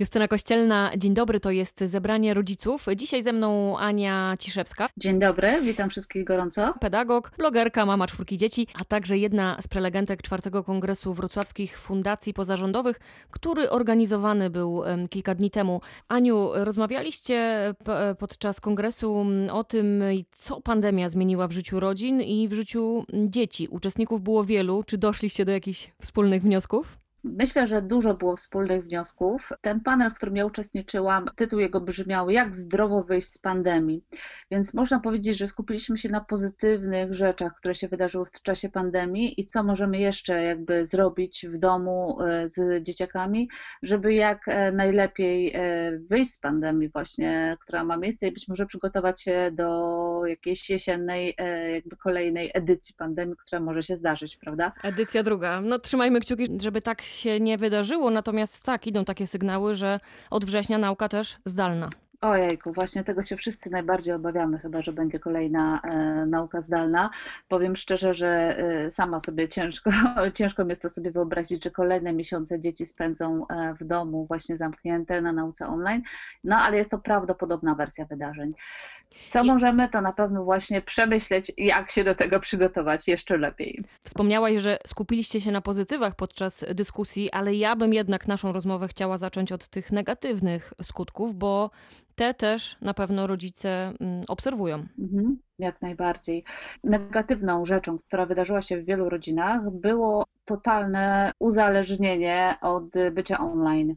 Justyna Kościelna, dzień dobry, to jest zebranie rodziców. Dzisiaj ze mną Ania Ciszewska. Dzień dobry, witam wszystkich gorąco. Pedagog, blogerka, mama czwórki dzieci, a także jedna z prelegentek czwartego Kongresu Wrocławskich Fundacji Pozarządowych, który organizowany był kilka dni temu. Aniu, rozmawialiście podczas kongresu o tym, co pandemia zmieniła w życiu rodzin i w życiu dzieci. Uczestników było wielu. Czy doszliście do jakichś wspólnych wniosków? Myślę, że dużo było wspólnych wniosków. Ten panel, w którym ja uczestniczyłam, tytuł jego brzmiał Jak zdrowo wyjść z pandemii. Więc można powiedzieć, że skupiliśmy się na pozytywnych rzeczach, które się wydarzyły w czasie pandemii i co możemy jeszcze jakby zrobić w domu e, z dzieciakami, żeby jak e, najlepiej e, wyjść z pandemii właśnie, która ma miejsce i być może przygotować się do jakiejś jesiennej, jakby kolejnej edycji pandemii, która może się zdarzyć, prawda? Edycja druga. No trzymajmy kciuki, żeby tak się nie wydarzyło, natomiast tak, idą takie sygnały, że od września nauka też zdalna. Ojejku, właśnie tego się wszyscy najbardziej obawiamy, chyba że będzie kolejna e, nauka zdalna. Powiem szczerze, że e, sama sobie ciężko, ciężko mi jest to sobie wyobrazić, że kolejne miesiące dzieci spędzą e, w domu właśnie zamknięte na nauce online, no ale jest to prawdopodobna wersja wydarzeń. Co I... możemy, to na pewno właśnie przemyśleć, jak się do tego przygotować jeszcze lepiej. Wspomniałaś, że skupiliście się na pozytywach podczas dyskusji, ale ja bym jednak naszą rozmowę chciała zacząć od tych negatywnych skutków, bo te też na pewno rodzice mm, obserwują. Mhm, jak najbardziej. Negatywną rzeczą, która wydarzyła się w wielu rodzinach, było totalne uzależnienie od bycia online.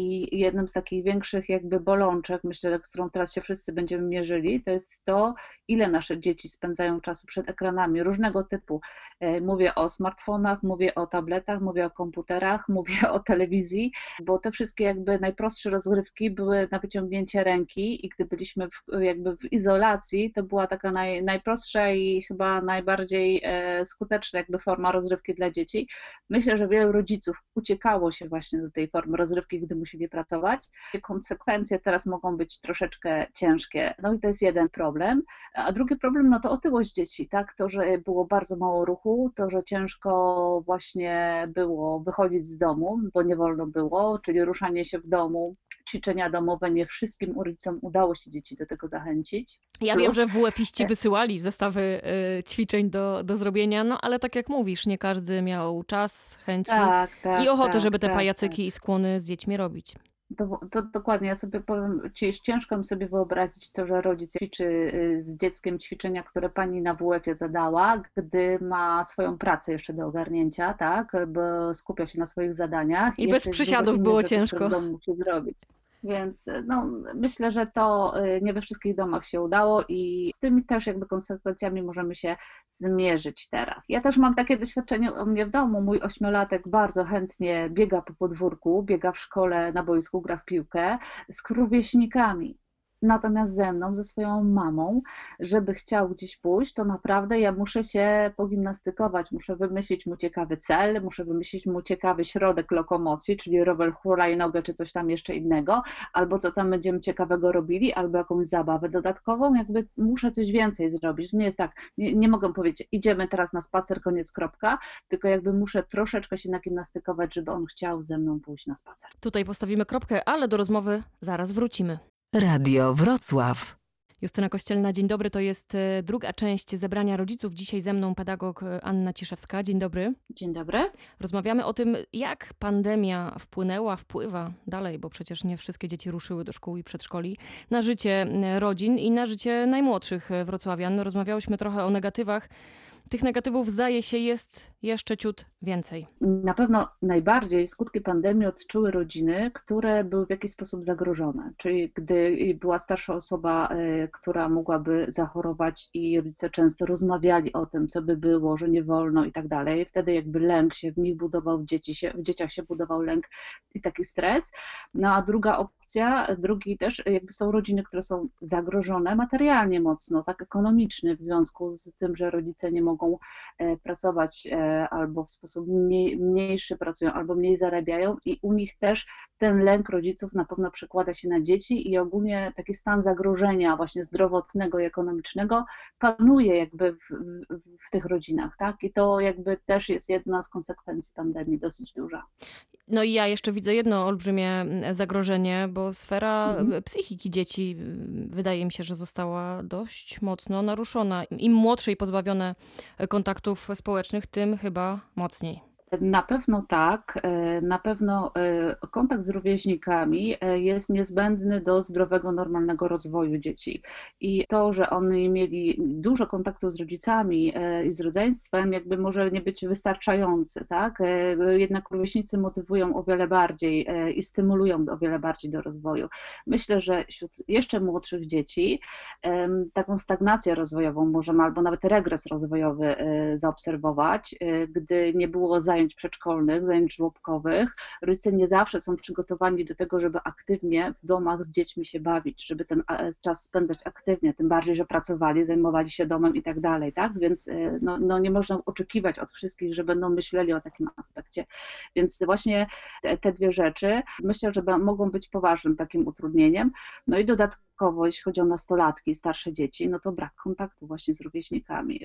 I jednym z takich większych jakby bolączek, myślę, z którą teraz się wszyscy będziemy mierzyli, to jest to, ile nasze dzieci spędzają czasu przed ekranami różnego typu. E, mówię o smartfonach, mówię o tabletach, mówię o komputerach, mówię o telewizji, bo te wszystkie jakby najprostsze rozgrywki były na wyciągnięcie ręki i gdy byliśmy w, jakby w izolacji, to była taka naj, najprostsza i chyba najbardziej e, skuteczna jakby forma rozrywki dla dzieci. Myślę, że wielu rodziców uciekało się właśnie do tej formy rozrywki, gdy musieli pracować. Konsekwencje teraz mogą być troszeczkę ciężkie. No i to jest jeden problem. A drugi problem, no to otyłość dzieci, tak? To, że było bardzo mało ruchu, to, że ciężko właśnie było wychodzić z domu, bo nie wolno było, czyli ruszanie się w domu, ćwiczenia domowe, nie wszystkim rodzicom udało się dzieci do tego zachęcić. Ja Plus... wiem, że WF-iści wysyłali zestawy y, ćwiczeń do, do zrobienia, no ale tak jak mówisz, nie każdy miał czas, chęci tak, tak, i ochotę, tak, żeby te tak, pajacyki tak. i skłony z dziećmi robić. To, to, dokładnie, ja sobie powiem, ciężko mi sobie wyobrazić to, że rodzic ćwiczy y, z dzieckiem ćwiczenia, które pani na WF-ie zadała, gdy ma swoją pracę jeszcze do ogarnięcia, tak, bo skupia się na swoich zadaniach. I, I bez przysiadów było ciężko. Co musi zrobić. Więc no, myślę, że to y, nie we wszystkich domach się udało i z tymi też jakby konsekwencjami możemy się zmierzyć teraz. Ja też mam takie doświadczenie u mnie w domu. Mój ośmiolatek bardzo chętnie biega po podwórku, biega w szkole, na boisku, gra w piłkę z rówieśnikami. Natomiast ze mną, ze swoją mamą, żeby chciał gdzieś pójść, to naprawdę ja muszę się pogimnastykować, muszę wymyślić mu ciekawy cel, muszę wymyślić mu ciekawy środek lokomocji, czyli rower hulajnogę czy coś tam jeszcze innego, albo co tam będziemy ciekawego robili, albo jakąś zabawę dodatkową, jakby muszę coś więcej zrobić. Nie jest tak, nie, nie mogę powiedzieć, idziemy teraz na spacer, koniec, kropka, tylko jakby muszę troszeczkę się nagimnastykować, żeby on chciał ze mną pójść na spacer. Tutaj postawimy kropkę, ale do rozmowy zaraz wrócimy. Radio Wrocław. Justyna Kościelna, dzień dobry. To jest e, druga część zebrania rodziców. Dzisiaj ze mną pedagog e, Anna Ciszewska. Dzień dobry. Dzień dobry. Rozmawiamy o tym, jak pandemia wpłynęła, wpływa dalej, bo przecież nie wszystkie dzieci ruszyły do szkół i przedszkoli, na życie rodzin i na życie najmłodszych wrocławian. Rozmawiałyśmy trochę o negatywach tych negatywów zdaje się jest jeszcze ciut więcej. Na pewno najbardziej skutki pandemii odczuły rodziny, które były w jakiś sposób zagrożone. Czyli gdy była starsza osoba, e, która mogłaby zachorować i rodzice często rozmawiali o tym, co by było, że nie wolno i tak dalej. Wtedy jakby lęk się w nich budował, w, dzieci się, w dzieciach się budował lęk i taki stres. No a druga opcja, drugi też jakby są rodziny, które są zagrożone materialnie mocno, tak ekonomicznie w związku z tym, że rodzice nie mogą e, pracować e, albo w sposób mniej, mniejszy pracują, albo mniej zarabiają i u nich też ten lęk rodziców na pewno przekłada się na dzieci i ogólnie taki stan zagrożenia właśnie zdrowotnego i ekonomicznego panuje jakby w, w, w tych rodzinach, tak? I to jakby też jest jedna z konsekwencji pandemii dosyć duża. No i ja jeszcze widzę jedno olbrzymie zagrożenie, bo sfera mhm. psychiki dzieci wydaje mi się, że została dość mocno naruszona. Im młodsze i pozbawione kontaktów społecznych, tym chyba mocniej. Na pewno tak. E, na pewno e, kontakt z rówieśnikami e, jest niezbędny do zdrowego, normalnego rozwoju dzieci. I to, że oni mieli dużo kontaktu z rodzicami i z rodzeństwem, jakby może nie być wystarczające, tak? Jednak rówieśnicy motywują o wiele bardziej i stymulują o wiele bardziej do rozwoju. Myślę, że wśród jeszcze młodszych dzieci taką stagnację rozwojową możemy albo nawet regres rozwojowy zaobserwować, gdy nie było zajęć zajęć przedszkolnych, zajęć żłobkowych. Rodzice nie zawsze są przygotowani do tego, żeby aktywnie w domach z dziećmi się bawić, żeby ten czas spędzać aktywnie, tym bardziej, że pracowali, zajmowali się domem i tak dalej, tak? Więc e, no, no nie można oczekiwać od wszystkich, że będą myśleli o takim aspekcie. Więc właśnie te, te dwie rzeczy myślę, że mogą być poważnym takim utrudnieniem. No i dodatkowo, jeśli chodzi o nastolatki, starsze dzieci, no to brak kontaktu właśnie z rówieśnikami.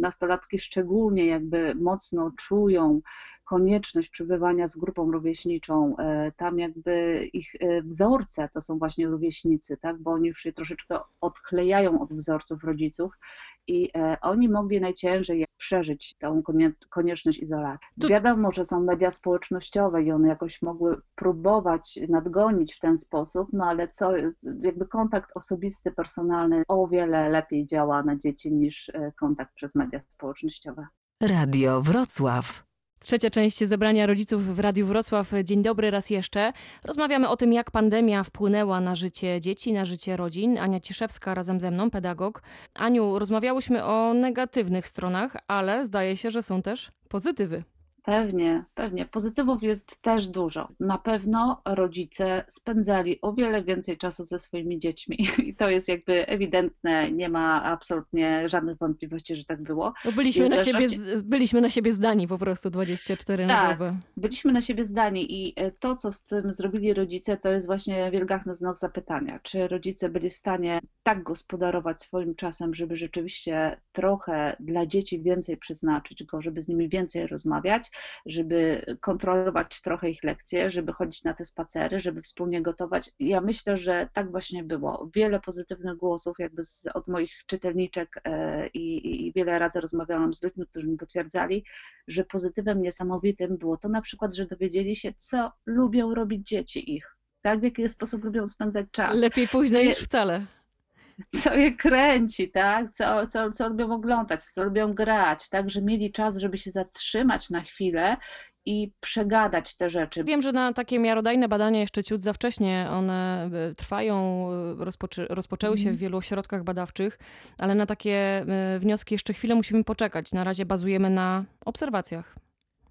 Nastolatki szczególnie jakby mocno czują konieczność przebywania z grupą rówieśniczą, e, tam jakby ich e, wzorce to są właśnie rówieśnicy, tak, bo oni już się troszeczkę odklejają od wzorców rodziców i e, oni mogli najciężej przeżyć tą konieczność izolacji. To... Wiadomo, że są media społecznościowe i one jakoś mogły próbować nadgonić w ten sposób, no ale co, jakby kontakt osobisty, personalny o wiele lepiej działa na dzieci niż kontakt przez media społecznościowe. Radio Wrocław. Trzecia część zebrania rodziców w Radiu Wrocław. Dzień dobry raz jeszcze. Rozmawiamy o tym, jak pandemia wpłynęła na życie dzieci, na życie rodzin. Ania Ciszewska razem ze mną, pedagog. Aniu, rozmawiałyśmy o negatywnych stronach, ale zdaje się, że są też pozytywy. Pewnie, pewnie. Pozytywów jest też dużo. Na pewno rodzice spędzali o wiele więcej czasu ze swoimi dziećmi i to jest jakby ewidentne, nie ma absolutnie żadnych wątpliwości, że tak było. Bo byliśmy, na siebie, byliśmy na siebie zdani po prostu 24 tak, na dobę. byliśmy na siebie zdani i e, to, co z tym zrobili rodzice, to jest właśnie wielgachny znak zapytania. Czy rodzice byli w stanie tak gospodarować swoim czasem, żeby rzeczywiście trochę dla dzieci więcej przeznaczyć go, żeby z nimi więcej rozmawiać, żeby kontrolować trochę ich lekcje, żeby chodzić na te spacery, żeby wspólnie gotować. Ja myślę, że tak właśnie było. Wiele pozytywnych głosów jakby z, od moich czytelniczek e, i, i wiele razy rozmawiałam z ludźmi, którzy mi potwierdzali, że pozytywem niesamowitym było to na przykład, że dowiedzieli się, co lubią robić dzieci ich. Tak, w jaki sposób lubią spędzać czas. Lepiej późno niż wcale co je kręci, tak? Co, co, co lubią oglądać, co lubią grać, tak? Że mieli czas, żeby się zatrzymać na chwilę i przegadać te rzeczy. Wiem, że na takie miarodajne badania jeszcze ciut za wcześnie one e, trwają, e, rozpoczę, rozpoczęły się w mhm. wielu ośrodkach badawczych, ale na takie e, wnioski jeszcze chwilę musimy poczekać. Na razie bazujemy na obserwacjach.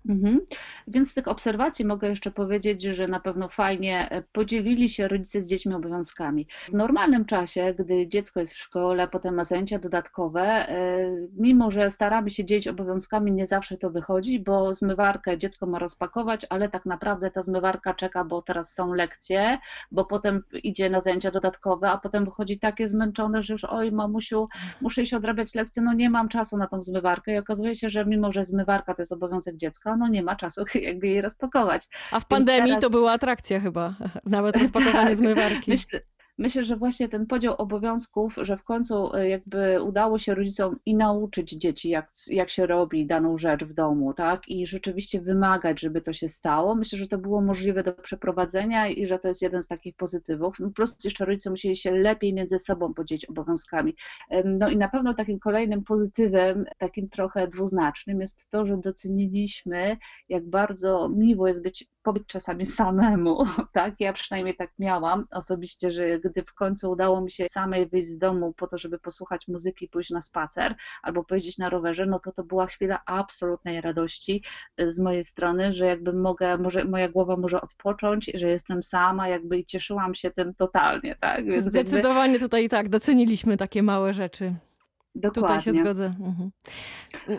Mhm. Więc z tych obserwacji mogę jeszcze powiedzieć, że na pewno fajnie e, podzielili się rodzice z dziećmi obowiązkami. W normalnym czasie, gdy dziecko jest w szkole, potem ma zajęcia dodatkowe, e, mimo że staramy się dzielić obowiązkami, nie zawsze to wychodzi, bo zmywarkę dziecko ma rozpakować, ale tak naprawdę ta zmywarka czeka, bo teraz są lekcje, bo potem idzie na zajęcia dodatkowe, a potem wychodzi takie zmęczone, że już oj mamusiu, muszę iść odrabiać lekcje, no nie mam czasu na tą zmywarkę i okazuje się, że mimo, że zmywarka to jest obowiązek dziecka, no nie ma czasu jakby jej rozpakować. A w pandemii teraz... to była atrakcja chyba, nawet rozpakowanie tak, zmywarki. Myślę, myślę, że właśnie ten podział obowiązków, że w końcu e, jakby udało się rodzicom i nauczyć dzieci, jak, jak się robi daną rzecz w domu, tak? I rzeczywiście wymagać, żeby to się stało. Myślę, że to było możliwe do przeprowadzenia i że to jest jeden z takich pozytywów. No, plus jeszcze rodzice musieli się lepiej między sobą podzielić obowiązkami. No i na pewno takim kolejnym pozytywem, takim trochę dwuznacznym jest to, że doceniliśmy, jak bardzo miło jest być pobyć czasami samemu, tak? Ja przynajmniej tak miałam osobiście, że gdy w końcu udało mi się samej wyjść z domu po to, żeby posłuchać muzyki i pójść na spacer albo pojeździć na rowerze, no to to była chwila absolutnej radości e, z mojej strony, że jakby mogę, może moja głowa może odpocząć, że jestem sama, jakby i cieszyłam się tym totalnie, tak? Więc Zdecydowanie jakby... tutaj tak, doceniliśmy takie małe rzeczy. Dokładnie. Tutaj się zgodzę. Mhm.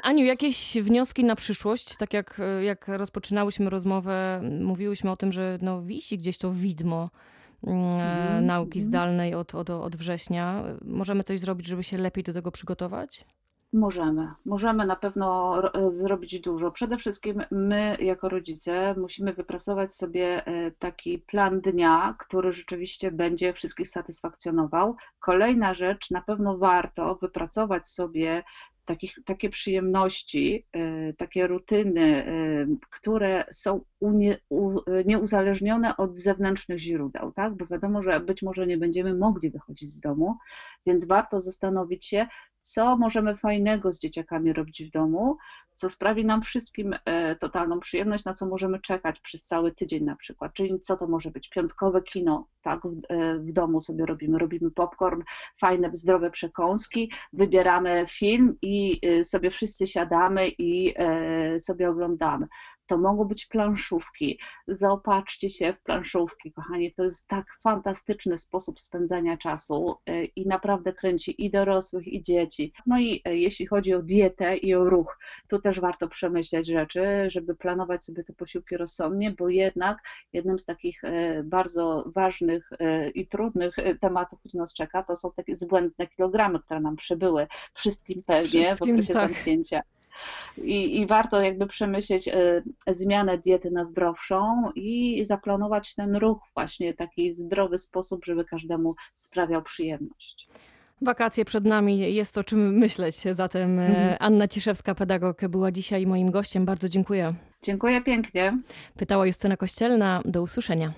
Aniu, jakieś wnioski na przyszłość? Tak jak, jak rozpoczynałyśmy rozmowę, mówiłyśmy o tym, że no, wisi gdzieś to widmo mm, nauki zdalnej od, od, od września. Możemy coś zrobić, żeby się lepiej do tego przygotować? Możemy, możemy na pewno ro- zrobić dużo. Przede wszystkim my, jako rodzice, musimy wypracować sobie e, taki plan dnia, który rzeczywiście będzie wszystkich satysfakcjonował. Kolejna rzecz, na pewno warto wypracować sobie takich, takie przyjemności, e, takie rutyny, e, które są unie, u, nieuzależnione od zewnętrznych źródeł, tak? Bo wiadomo, że być może nie będziemy mogli wychodzić z domu, więc warto zastanowić się, co możemy fajnego z dzieciakami robić w domu, co sprawi nam wszystkim e, totalną przyjemność, na co możemy czekać przez cały tydzień na przykład. Czyli co to może być? Piątkowe kino, tak, w, e, w domu sobie robimy. Robimy popcorn, fajne, zdrowe przekąski, wybieramy film i e, sobie wszyscy siadamy i sobie oglądamy. To mogą być planszówki. Zaopatrzcie się w planszówki, kochani. To jest tak fantastyczny sposób spędzania czasu i naprawdę kręci i dorosłych, i dzieci. No i jeśli chodzi o dietę i o ruch, to też warto przemyśleć rzeczy, żeby planować sobie te posiłki rozsądnie, bo jednak jednym z takich bardzo ważnych i trudnych tematów, który nas czeka, to są takie zbłędne kilogramy, które nam przybyły wszystkim pewnie Wszystkim, w okresie tak. zamknięcia. I, I warto jakby przemyśleć zmianę diety na zdrowszą i zaplanować ten ruch właśnie taki zdrowy sposób, żeby każdemu sprawiał przyjemność. Wakacje przed nami, jest o czym myśleć. Zatem Mhm. Anna Ciszewska, pedagog, była dzisiaj moim gościem. Bardzo dziękuję. Dziękuję pięknie. Pytała Justyna Kościelna. Do usłyszenia.